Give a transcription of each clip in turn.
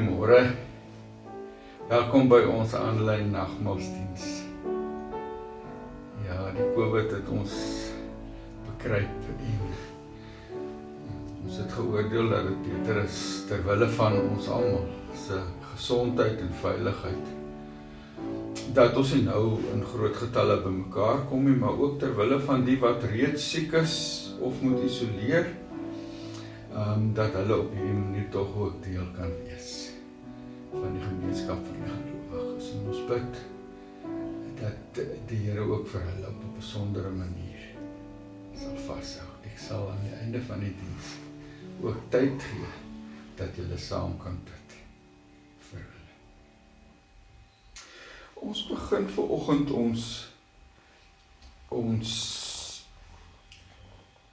Goeiemôre. Welkom by ons aanlyn nagmaalsdiens. Ja, die Covid het ons bekruip en ons het geoordeel dat dit beter is ter wille van ons almal se gesondheid en veiligheid dat ons nie nou in groot getalle bymekaar kom nie, maar ook ter wille van die wat reeds siek is of moet isoleer, ehm um, dat hulle op hierdie manier tog ook deel kan wees gemeenskap van die gelowiges. En ons bid dat die Here ook vir hulle op 'n besondere manier sal vashou. Ek sal aan die einde van die diens ook tyd gee dat julle saam kan bid vir hulle. Ons begin ver oggend ons ons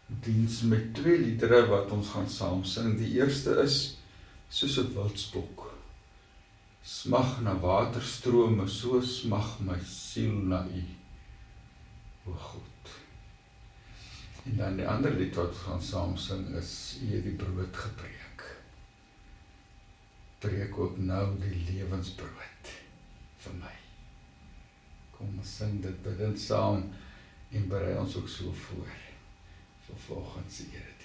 diens met twee liedere wat ons gaan saam sing. Die eerste is soos 'n wildspok. Smag na waterstrome, so smag my siel na U. O God. En dan die ander lied wat ons gaan saam sing is U het die brood gebreek. Breek ook nou die lewensbrood vir my. Kom ons sing dit bidend saam en berei ons ook so voor vir volgende se erediens.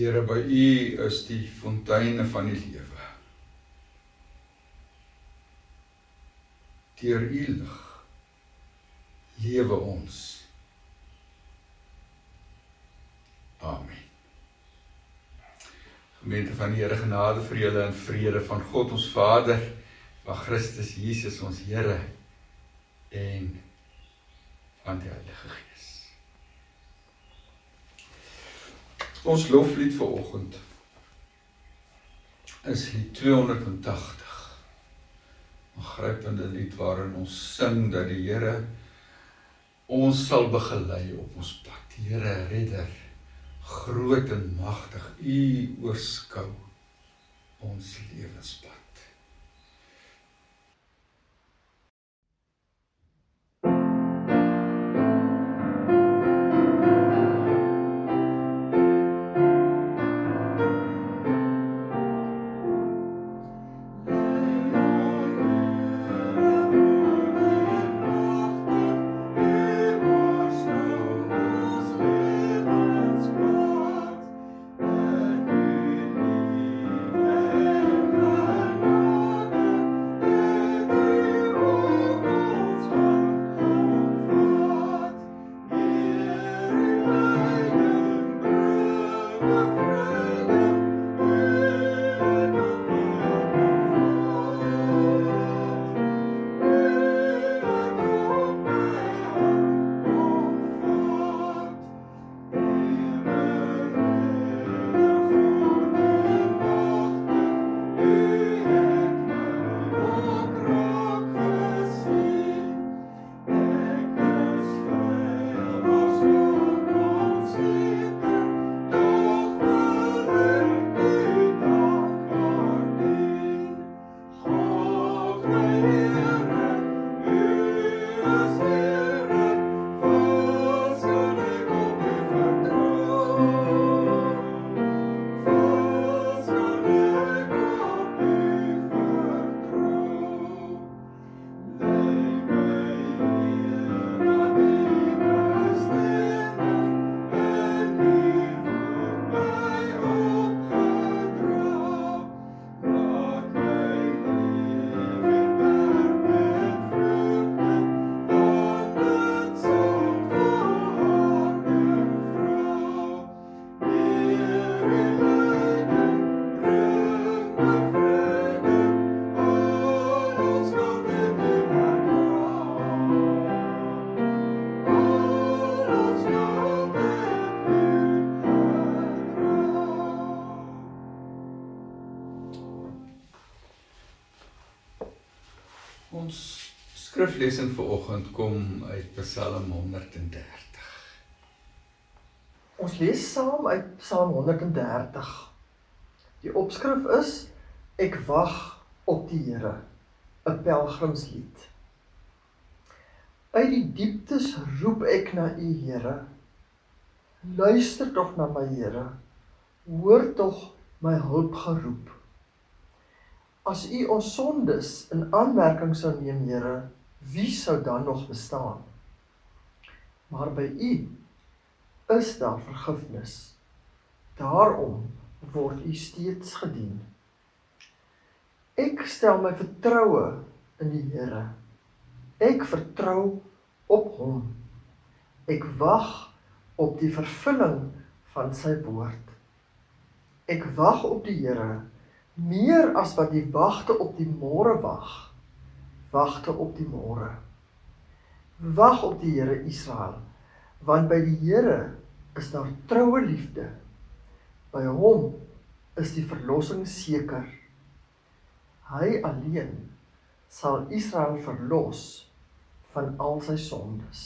Here by U is die fonteine van die lewe. Deur U lig lewe ons. Amen. Gemeente van die Here genade vir julle en vrede van God ons Vader, van Christus Jesus ons Here en van die Heilige Gees. Ons loflied vir oggend is lied 280. 'n Grypende lied waarin ons sing dat die Here ons sal begelei op ons pad. Here Redder, groot en magtig, U oorskou ons lewenspad. Skriflesing vir oggend kom uit Psalm 130. Ons lees saam uit Psalm 130. Die opskrif is Ek wag op die Here, 'n pelgrimslied. Uit die dieptes roep ek na U, Here. Luister tog na my Here. Hoor tog my hulp geroep. As U ons sondes in aanmerking sou neem, Here, wie sou dan nog bestaan? Maar by U is daar vergifnis. Daarom word U steeds gedien. Ek stel my vertroue in die Here. Ek vertrou op Hom. Ek wag op die vervulling van sy woord. Ek wag op die Here meer as wat die wagte op die môre wag wagte op die môre. Wag op die Here Israel, want by die Here is daar troue liefde. By hom is die verlossing seker. Hy alleen sal Israel verlos van al sy sondes.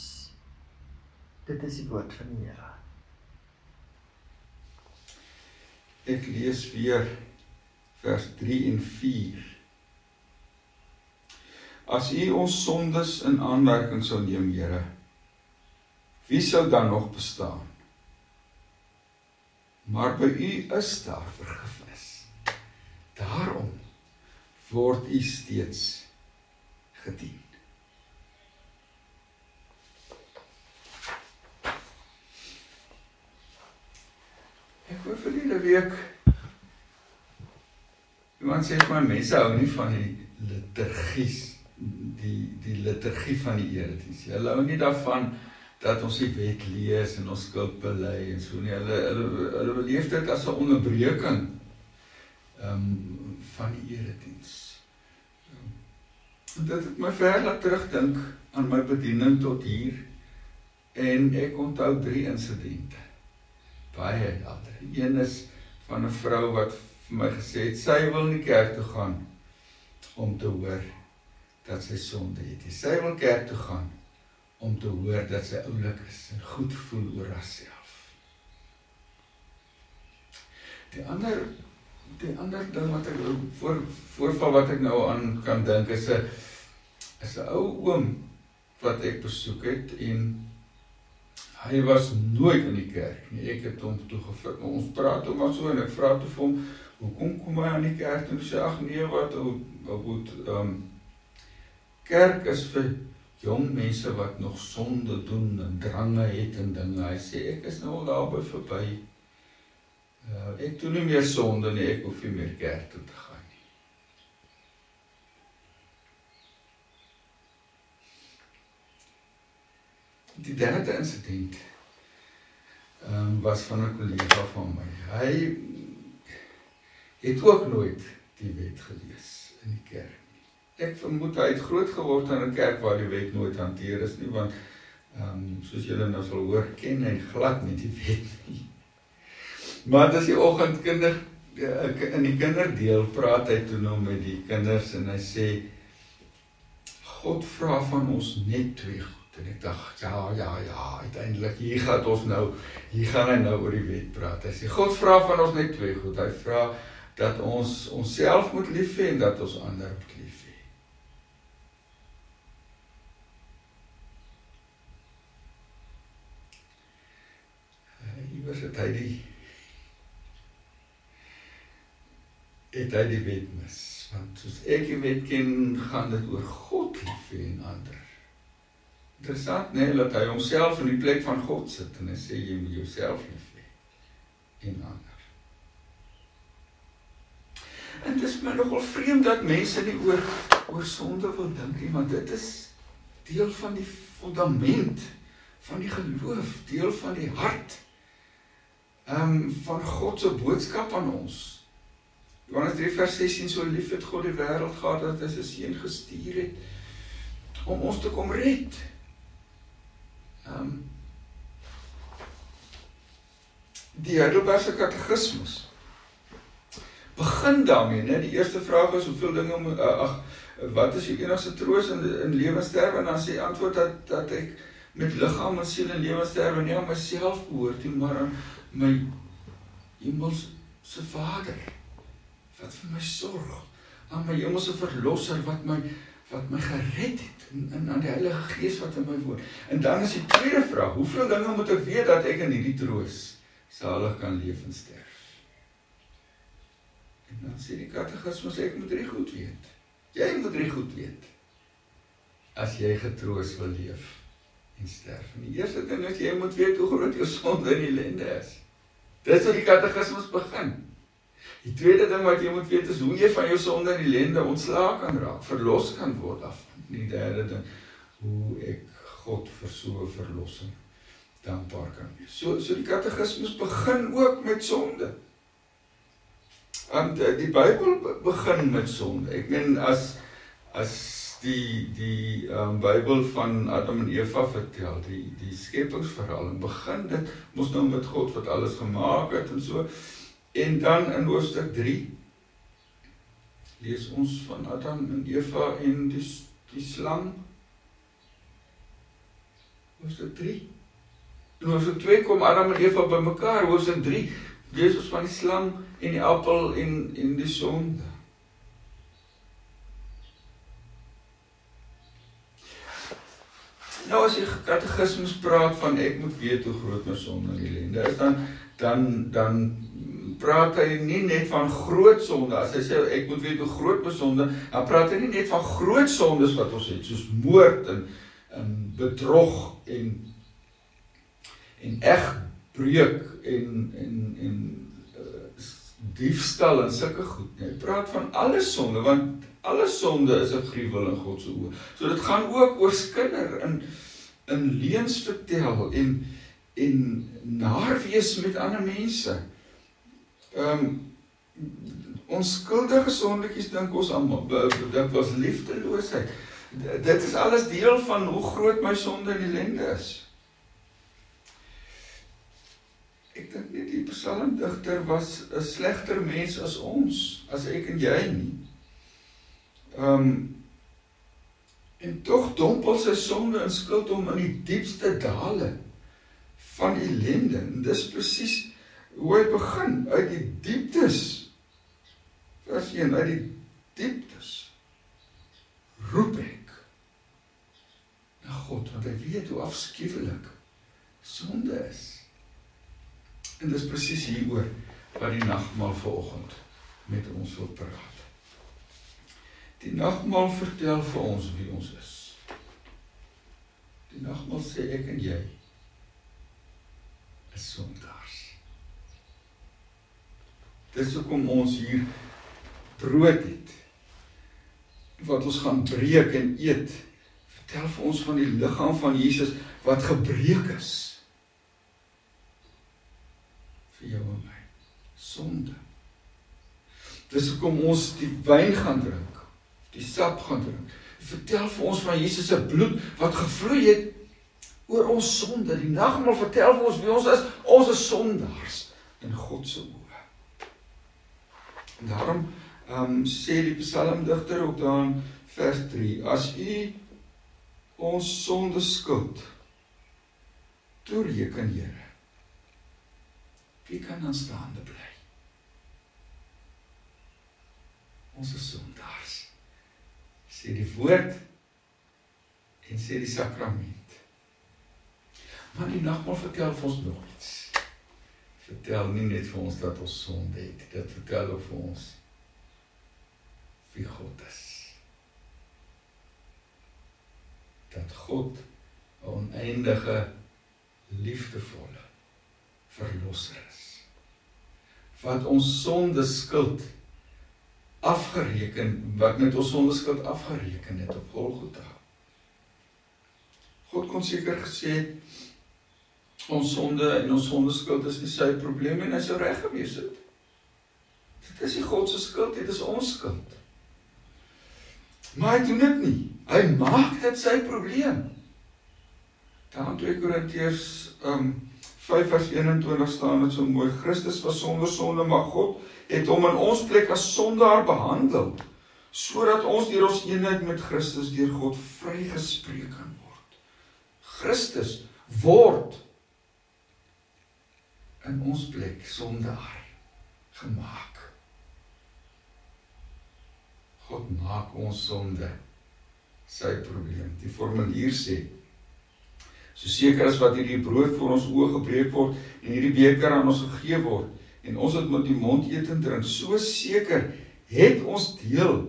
Dit is die woord van die Here. Ek lees weer vers 3 en 4. As U ons sondes in aanmerking sou neem, Here, wie sou dan nog bestaan? Maar by U is daar vergifnis. Daarom word U steeds gedien. Ek hoor vir julle week iemand sê my mense hou nie van die liturgie die die liturgie van die erediens. Hulle hou nie daarvan dat ons die wet lees en ons skuld bely en so nie. Hulle hulle hulle beleef dit as 'n onderbreking ehm um, van die erediens. Um, dit het my ver laat terugdink aan my bediening tot hier en ek onthou drie insidente. Baie helder. Een is van 'n vrou wat vir my gesê het sy wil nie kerk toe gaan om te hoor dat sy sonde het. Sy wil kerk toe gaan om te hoor dat sy oulik is en goed voel oor haarself. Die ander die ander ding wat ek voor voorval wat ek nou aan kan dink is 'n is 'n ou oom wat ek besoek het en hy was nooit in die kerk nie. Ek het hom toe gevra. Ons praat hom maar so en ek vra toe vir hom, "Hoekom kom hy aan die kerk?" En hy sê, "Ag nee, wat ou ou ehm um, kerk is vir jong mense wat nog sonde doen en drange het en dinge. Hy sê ek is nou al daarby verby. Uh, ek doen nie meer sonde nie, ek hoef nie meer kerk toe te gaan nie. Die derde insident ehm um, was van 'n kollega van my. Hy het ook nooit die wet gelees in die kerk ek vermoed hy het groot geword in 'n kerk waar die wet nooit hanteer is nie want ehm um, soos julle nou sal hoor ken hy glad nie die wet nie. Maar dis die oggend eh, in die kinderdeel praat hy toe nou met die kinders en hy sê God vra van ons net twee goed en ek dink ja ja ja uiteindelik hier gaan ons nou hier gaan hy nou oor die wet praat. Hy sê God vra van ons net twee goed. Hy vra dat ons onsself moet lief hê en dat ons ander moet lief hê. Iewers het hy die het hy die wet mis want soos ek die wet ken gaan dit oor God lief hê en ander. Interessant nê nee, dat hy homself in die plek van God sit en hy sê jy moet jouself lief hê en ander. En dit is my nogal vreemd dat mense nie oor oor sonde wil dink nie want dit is deel van die fundament van die geloof deel van die hart ehm um, van God se boodskap aan ons. Johannes 3 vers 16 so lief het God die wêreld gehad dat hy sy seun gestuur het om ons te kom red. Ehm um, Die Heidelbergse Katekismus begin daarmee, né? Die eerste vraag is hoeveel dinge moet uh, ag wat is die enigste troos in in lewe en sterwe en dan sê antwoord dat dat ek met liggaam en siel en lewe en sterwe nie aan myself behoort nie, maar aan my hemelse Vader wat vir my sorg aan my hemelse verlosser wat my wat my gered het en aan die Heilige Gees wat in my woon. En dan is die tweede vraag, hoeveel dinge moet ek weet dat ek in hierdie troos salig kan leef en sterf? En dan sê die katekismus ek moet drie goed weet. Jy moet drie goed weet. As jy getroos wil leef en sterf. En die eerste ding is jy moet weet hoe groot jou sonde en ellende is. Dis hoe die katekismus begin. Die tweede ding wat jy moet weet is hoe jy van jou sonde en ellende ontslae kan raak, verlos kan word af. Die derde ding hoe ek God vir so 'n verlossing dankbaar kan wees. So so die katekismus begin ook met sonde. Want die Bybel begin met sonde. Ek meen as as die die um, Bybel van Adam en Eva vertel, die die skepingsverhaal en begin dit mos nou met God wat alles gemaak het en so. En dan in hoofstuk 3 lees ons van Adam en Eva en die die slang. Hoofstuk 3. En hoofstuk 2 kom Adam en Eva bymekaar, hoofstuk 3 lees ons van die slang en die appel en en die sonde. Nou as jy katekismes praat van ek moet weet hoe groot my sonde en ellende is, dan dan dan praat hy nie net van groot sonde as hy sê ek moet weet hoe groot my sonde, dan praat hy nie net van groot sondes wat ons het soos moord en en bedrog en en egbreuk en en en uh, diefstal en sulke goed. Hy praat van alle sonde want alle sonde is 'n gruwel in God se oë. So dit gaan ook oor skinder in in leuns vertel en en naar wees met ander mense. Ehm um, onskuldige sondertjies dink ons almal dit was liefdeloosheid. Dit is alles deel van hoe groot my sonde en ellende is. Ek dink nie die psalmdigter was 'n slegter mens as ons, as ek en jy nie. Ehm um, en tog dompel sy sonde en skuld hom in die diepste dale van ellende. En dis presies hoe hy begin uit die dieptes. Vers 1 uit die dieptes roep ek na God want hy weet hoe afskuwelik sonde is. En dis presies hieroor wat die nagmaal vanoggend met ons wil praat. Die nagmaal vertel vir ons wie ons is. Die nagmaal sê ek en jy is sondaars. Dis hoekom ons hier brood het wat ons gaan breek en eet. Vertel vir ons van die liggaam van Jesus wat gebreek is vir jou en my. Sonde. Dis hoekom ons die wyn gaan drink die sap gaan drink. Vertel vir ons van Jesus se bloed wat gevloei het oor ons sonde. Die nagmaal vertel vir ons wie ons is. Ons is sondaars in God se oë. En daarom ehm um, sê die psalmdigter ook daar in vers 3: As U ons sonde skuld toereken, Here, wie kan dan staande bly? Ons is sondaars sê die woord en sê die sakrament. Maar die nagmaal vertel vir ons nog iets. Vertel nie net vir ons dat ons sonde het, dit vertel ook vir ons wie God is. Dat God 'n oneindige liefdevolle verlosser is. Wat ons sonde skuld afgereken wat met ons sondeskuld afgereken het op Golgotha. God kon seker gesê ons sonde en ons sondeskuld is nie sy probleem en hy sou reg gewees het. Dit is nie God se skuld, dit is ons skuld. Maar hy doen dit nie. Hy maak dit sy probleem. Dan 2 Korintiërs um 5 vers 21 staan dit so mooi. Christus was sonder sonde, maar God het hom in ons plek as sondaar behandel sodat ons deur ons eenheid met Christus deur God vrygespreek kan word. Christus word in ons plek sondaar gemaak. God maak ons sonde sy probleem. Die formulier sê So seker as wat hierdie brood vir ons oë gebreek word en hierdie beker aan ons gegee word, en ons het met die mond eet en drink so seker het ons deel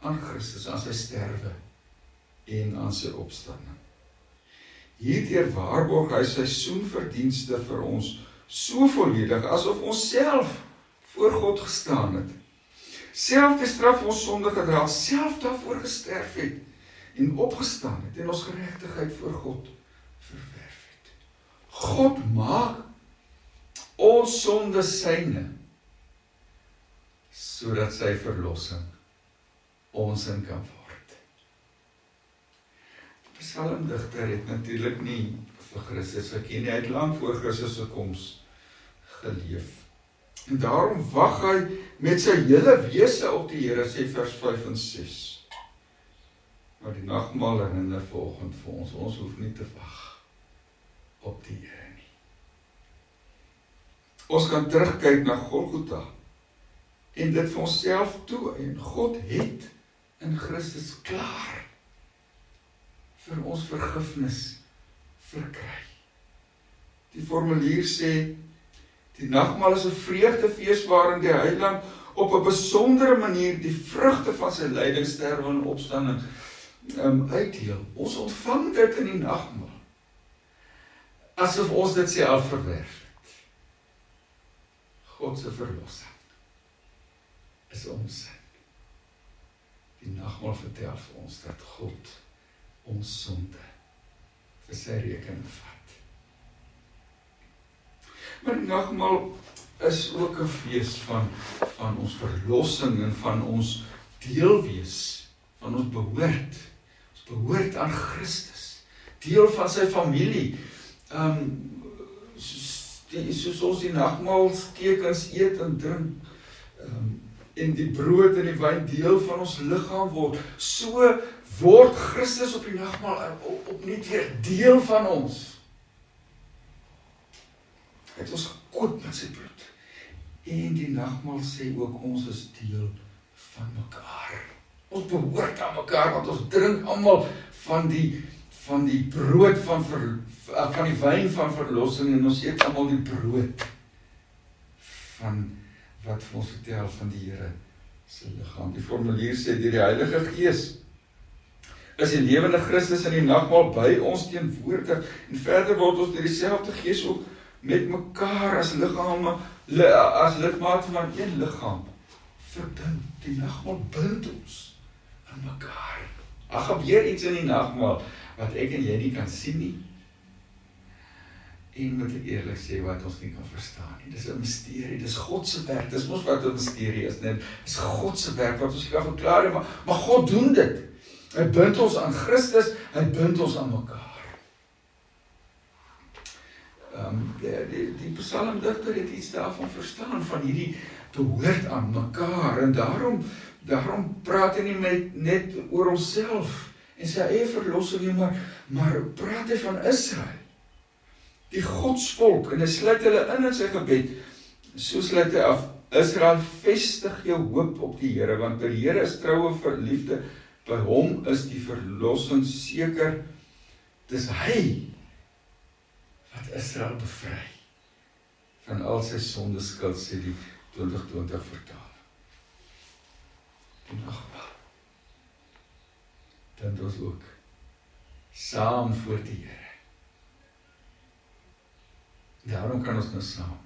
aan Christus aan sy sterwe en aan sy opstanding. Hierdeur waarborg hy sy soenverdienste vir ons so volledig asof ons self voor God gestaan het. Self die straf ons sonde gedra, self daarvoor gesterf het en opgestaan het en ons geregtigheid voor God verwerf het. God maak ons sonde syne sodat sy verlossing ons in kan word. Die psalmdigter het natuurlik nie vir Christus geken nie, hy het lank voor Christus se koms geleef. En daarom wag hy met sy hele wese op die Here, sê vers 5 en 6. Maar die nagmaal herinner vanoggend vir ons, ons hoef nie te wag op die Here Ons kan terugkyk na Golgotha en dit vir onsself toe en God het in Christus klaar vir ons vergifnis verkry. Die formulier sê die nagmaal is 'n vreugdefees waarin die heiland op 'n besondere manier die vrugte van sy lyding, sterwe en opstanding um uitdeel. Ons ontvang dit in die nagmaal asof ons dit self verwerf. God se verlossing. is ons. Die nagmaal vertel vir ons dat God ons sonde vir sy rekening vat. Maar nagmaal is ook 'n fees van van ons verlossing en van ons deel wees van ons behoort. Ons behoort aan Christus. Deel van sy familie. Um die soos ons die nagmaal tekens eet en drink um en die brood en die wyn deel van ons liggaam word. So word Christus op die nagmaal opnuut weer deel van ons. Het ons gekoop met sy bloed. En die nagmaal sê ook ons is deel van mekaar. Ons behoort aan mekaar want ons drink almal van die van die brood van ver, van die wyn van verlossing en ons eet almal die brood van wat vir ons vertel van die Here se liggaam. Die formulier sê deur die Heilige Gees is die lewende Christus in die nagmaal by ons teenwoordig en verder word ons deur dieselfde Gees ook met mekaar as liggame as lidmate van een liggaam verbind. Die nagmaal bind ons aan mekaar. Ag gebeur iets in die nagmaal wat ek en jy nie kan sien nie en moet ek eerlik sê wat ons nie kan verstaan nie. Dis 'n misterie. Dis God se werk. Dis mos wat 'n misterie is, net. Dis God se werk wat ons nie kan verklaar nie, maar maar God doen dit. Hy bind ons aan Christus, hy bind ons aan mekaar. Ehm um, die die, die psalmdigter het iets daarvan verstaan van hierdie behoort aan mekaar en daarom daarom praat hy nie met net oor homself en sy eie verlossing nie, maar maar praat hy van Israel die godsvolk en hy sluit hulle in in sy gebed. So sluit hy af: Israel, vestig jou hoop op die Here, want die Here is troue verliefde. By hom is die verlossing seker. Dis hy wat Israel bevry van al sy sonde skuld sê die 2020 vertaal. En ag. Dan dus ook saam voor die Here. Daarom kan ons nou saam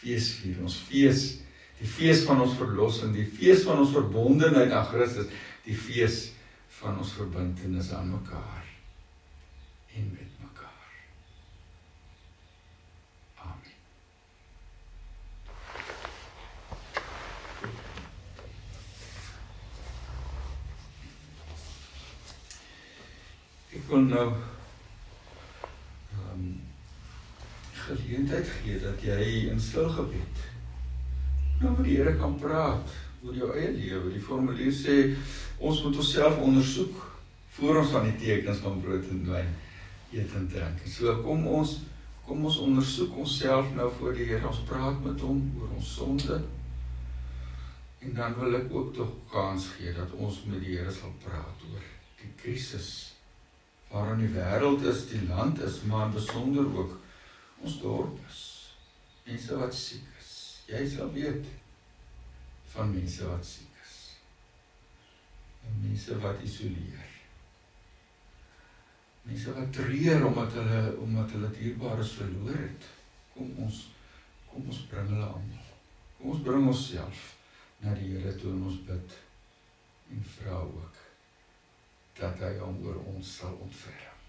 fees vier. Ons fees die fees van ons verlossing, die fees van ons verbondenheid aan Christus, die fees van ons verbintenis aan mekaar en met mekaar. Amen. Ek wil nou geleentheid gee dat jy in stil gebed nou met die Here kan praat oor jou eie lewe. Die formulier sê ons moet onsself ondersoek voor ons aan die tekens van brood en wyn eet en drink. So kom ons kom ons ondersoek onsself nou voor die Here. Ons praat met hom oor ons sonde. En dan wil ek ook tog kans gee dat ons met die Here sal praat oor die krisis waarin die wêreld is, die land is, maar besonder ook ons dorp is. Mense wat siek is. Jy sal weet van mense wat siek is. En mense wat isoleer. Mense wat treur omdat hulle omdat hulle dierbares verloor het. Kom ons kom ons bring hulle aan. Kom ons bring onsself na die Here toe en ons bid en vra ook dat hy hom oor ons sal ontferm.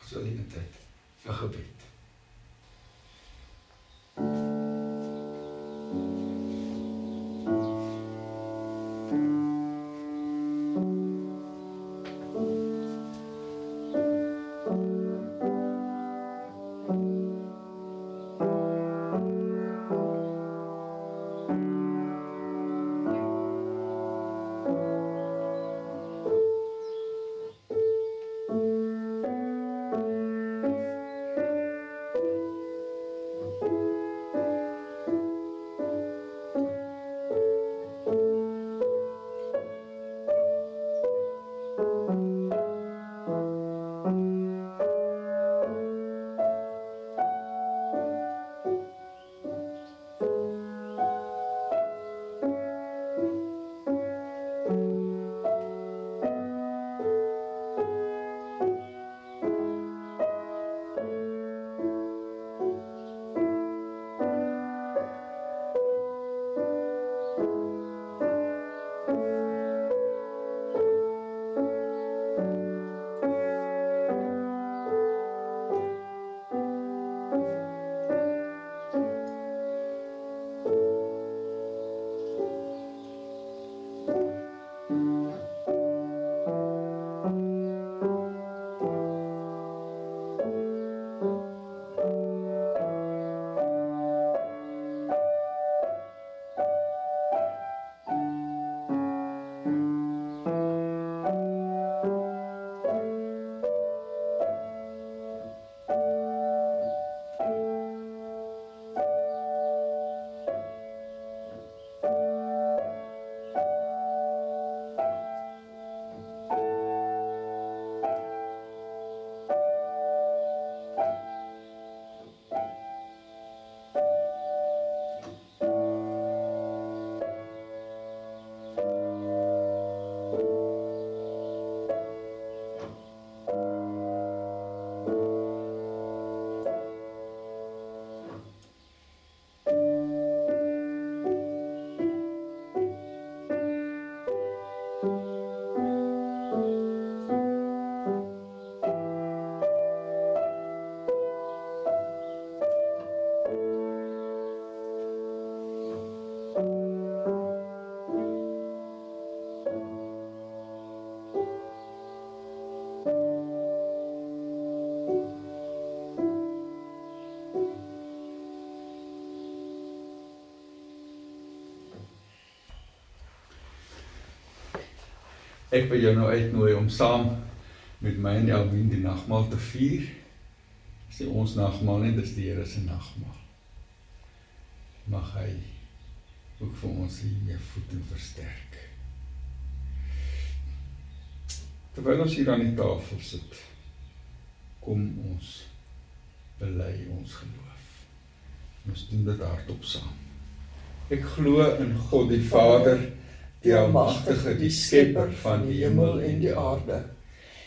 Ons sal in tyd vir gebed. うん。Ek wil jou nou uitnooi om saam met my en Elwin die nagmaal te vier. Dis nie ons nagmaal nie, dis die Here se nagmaal. Mag hy ook vir ons hiermee voed en versterk. Terwyl ons hier aan die tafel sit, kom ons bely ons geloof. Ons doen dit hardop saam. Ek glo in God die Vader, die almagtige, die skepper van die hemel en die aarde,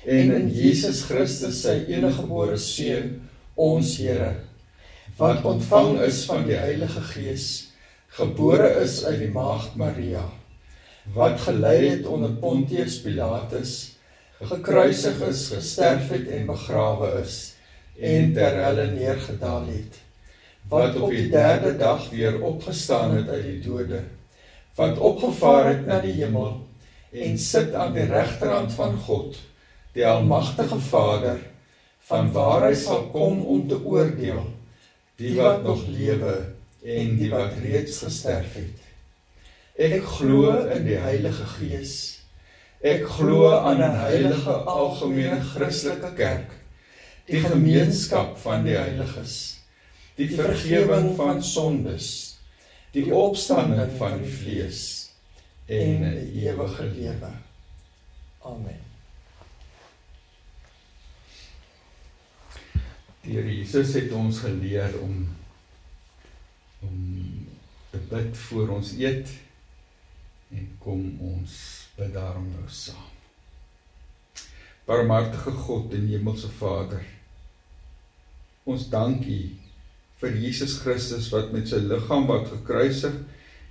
en in Jesus Christus, sy eniggebore seun, ons Here, wat ontvang is van die Heilige Gees, gebore is uit die maagd Maria, wat gelei het onder Pontius Pilatus, gekruisig is, gesterf het en begrawe is en ter helle neergedaal het, wat op die derde dag weer opgestaan het uit die dode, wat opgevaar het na die hemel en sit aan die regterhand van God, die almagtige Vader, van waar hy sal kom om te oordeel die wat nog lewe en die wat reeds gesterf het. Ek glo in die Heilige Gees. Ek glo aan 'n heilige algemene Christelike kerk, die gemeenskap van die heiliges, die vergifnis van sondes, die opstanding van die vlees en 'n ewige lewe. Amen. Die Here Jesus het ons geleer om om te bid voor ons eet en kom ons bid daarom nou saam. Barmhartige God en Hemelse Vader, ons dank U vir Jesus Christus wat met sy liggaam wat gekruisig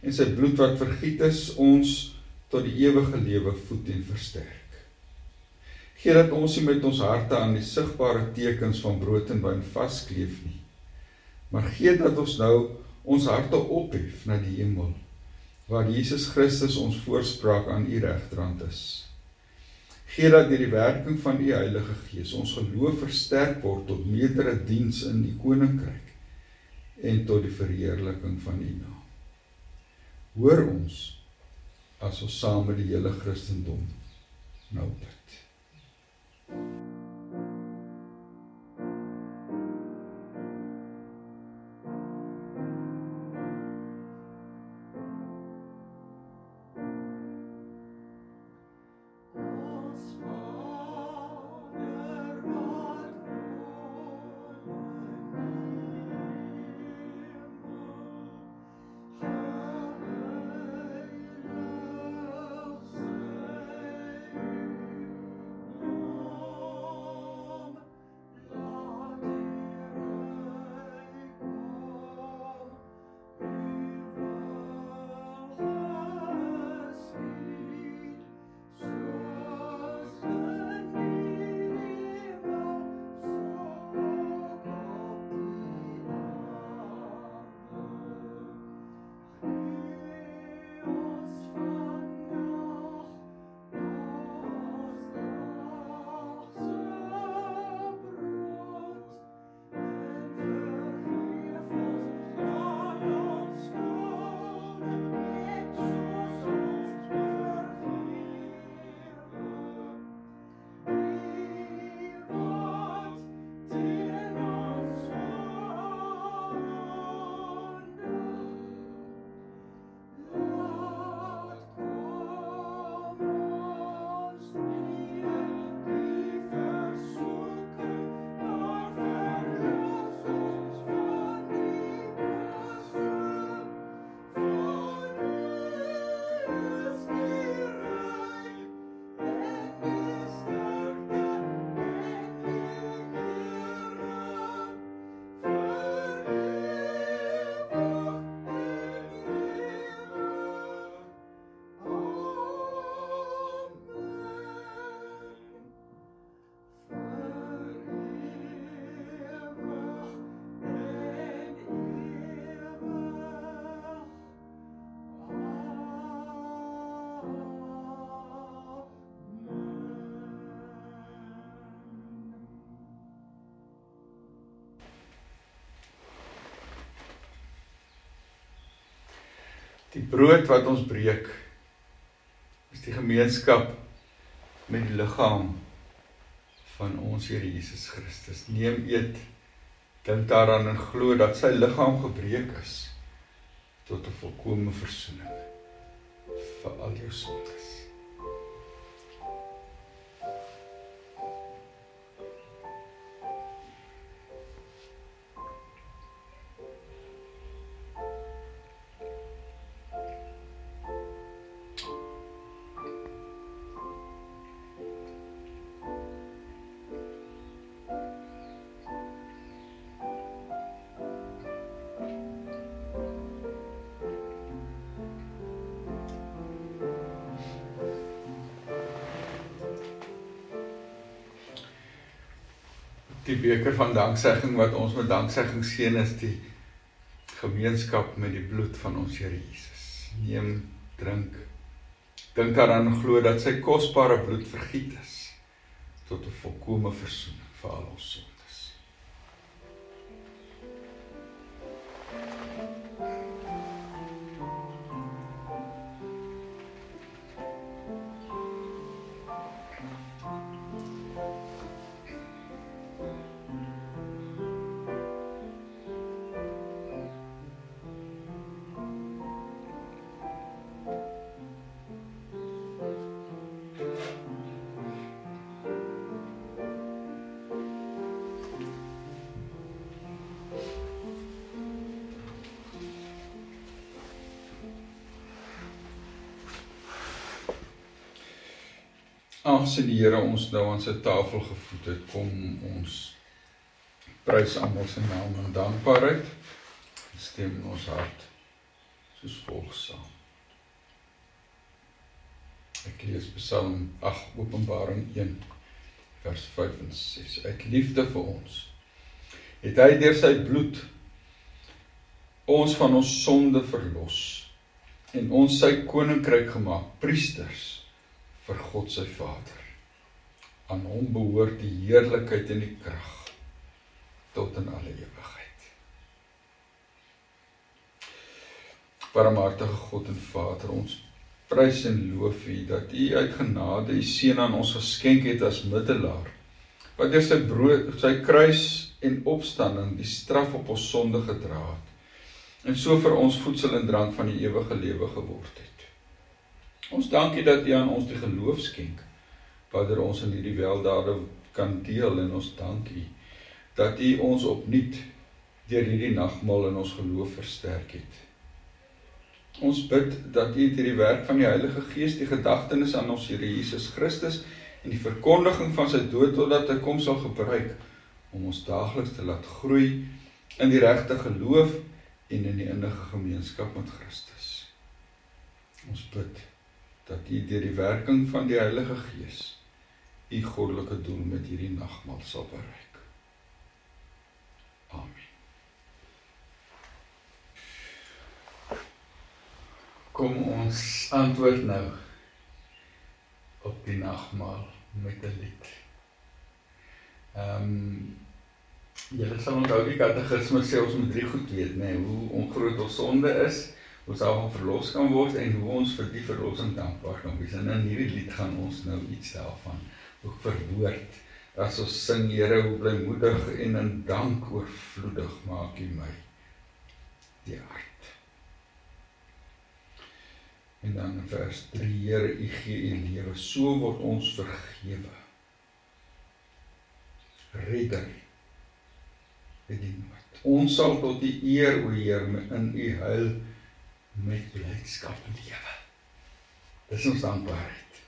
en sy bloed wat vergiet is, ons tot die ewige lewe voed en versterk. Gee dat ons nie met ons harte aan die sigbare tekens van brood en wyn vaskleef nie. Maar gee dat ons nou ons harte ophef na die hemel waar Jesus Christus ons voorspraak aan u regterhand is. Gee dat deur die werking van u Heilige Gees ons geloof versterk word tot meerdere diens in die koninkryk en tot die verheerliking van u naam. Hoor ons as ons saam met die hele Christendom nou bid. Die brood wat ons breek is die gemeenskap met die liggaam van ons Here Jesus Christus. Neem eet, dink daaraan en glo dat sy liggaam gebreek is tot 'n volkomme verzoening vir al jou sondes. Van danksegging wat ons met danksegging seën is die gemeenskap met die bloed van ons Here Jesus. Neem, drink. Dink daaraan glo dat sy kosbare bloed vergiet is tot 'n volkomme verzoening vir al ons sonde. Aangesien die Here ons nou aan sy tafel gevoed het, kom ons prys almal se naam in dankbaarheid. Stem in ons hart soos volg saam. Ek lees Psalm 8 Openbaring 1 vers 5 en 6. Uit liefde vir ons het hy deur sy bloed ons van ons sonde verlos en ons sy koninkryk gemaak, priesters vir God sy Vader. Aan hom behoort die heerlikheid en die krag tot in alle ewigheid. Barmhartige God en Vader, ons prys en loof U dat U uit genade U seun aan ons geskenk het as middelaar wat deur sy brood, sy kruis en opstanding die straf op ons sonde gedra het en so vir ons voedsel en drank van die ewige lewe geword het. Ons dankie dat U aan ons die geloof skenk. Vader, ons in hierdie weldade kan deel en ons dankie dat U ons opnuut deur hierdie nagmaal in ons geloof versterk het. Ons bid dat U deur die werk van die Heilige Gees die gedagtenis aan ons Here Jesus Christus en die verkondiging van sy dood totdat hy kom sal gebruik om ons daagliks te laat groei in die regte geloof en in die innige gemeenskap met Christus. Ons bid dat u deur die werking van die Heilige Gees u goddelike doel met hierdie nagmaal sal bereik. Amen. Kom ons antwoord nou op die nagmaal met 'n lied. Ehm um, Julle sal onthou die katekisme sê ons moet drie goed weet, nê, nee, hoe ongroot ons sonde is, ons daarvan verlos kan word en hoe ons vir die verlossing dankbaar kan wees. En in hierdie lied gaan ons nou iets daarvan ook verwoord. As ons sing Here, hoe blymoedig en in dank oorvloedig maak U my die hart. En dan in vers 3 Here, U gee U lewe, so word ons vergewe. Redder bedien word. Ons sal tot die eer o Heer in U heil met blydskap lewe. Dis ons dankbaarheid.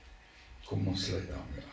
Kom ons sluit daarmee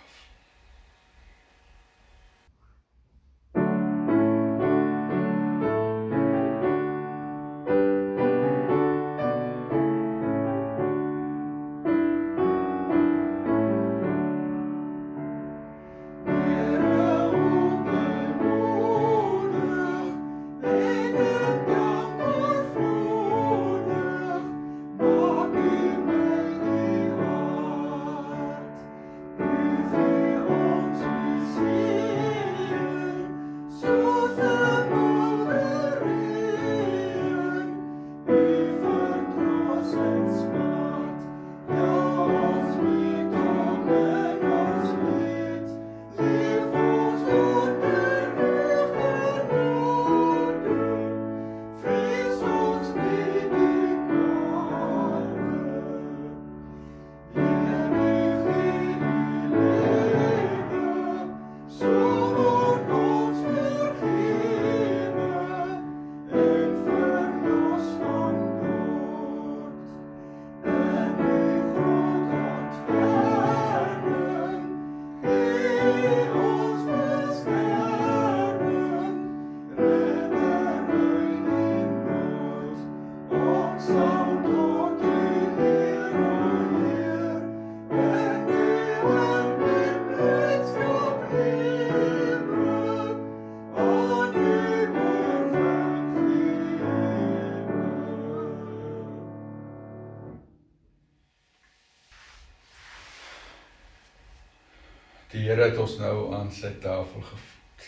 Die Here het ons nou aan sy tafel gevoed.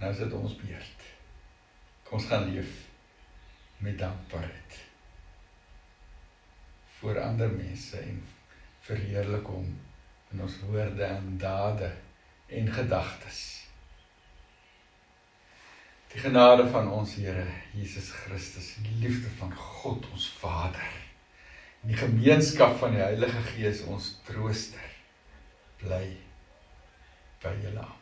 Nou is dit ons beurt. Kom ons gaan leef met dankbaarheid vir ander mense en verheerlik hom in ons woorde en dade en gedagtes. Die genade van ons Here Jesus Christus, die liefde van God ons Vader en die gemeenskap van die Heilige Gees ons trooster bly by julle.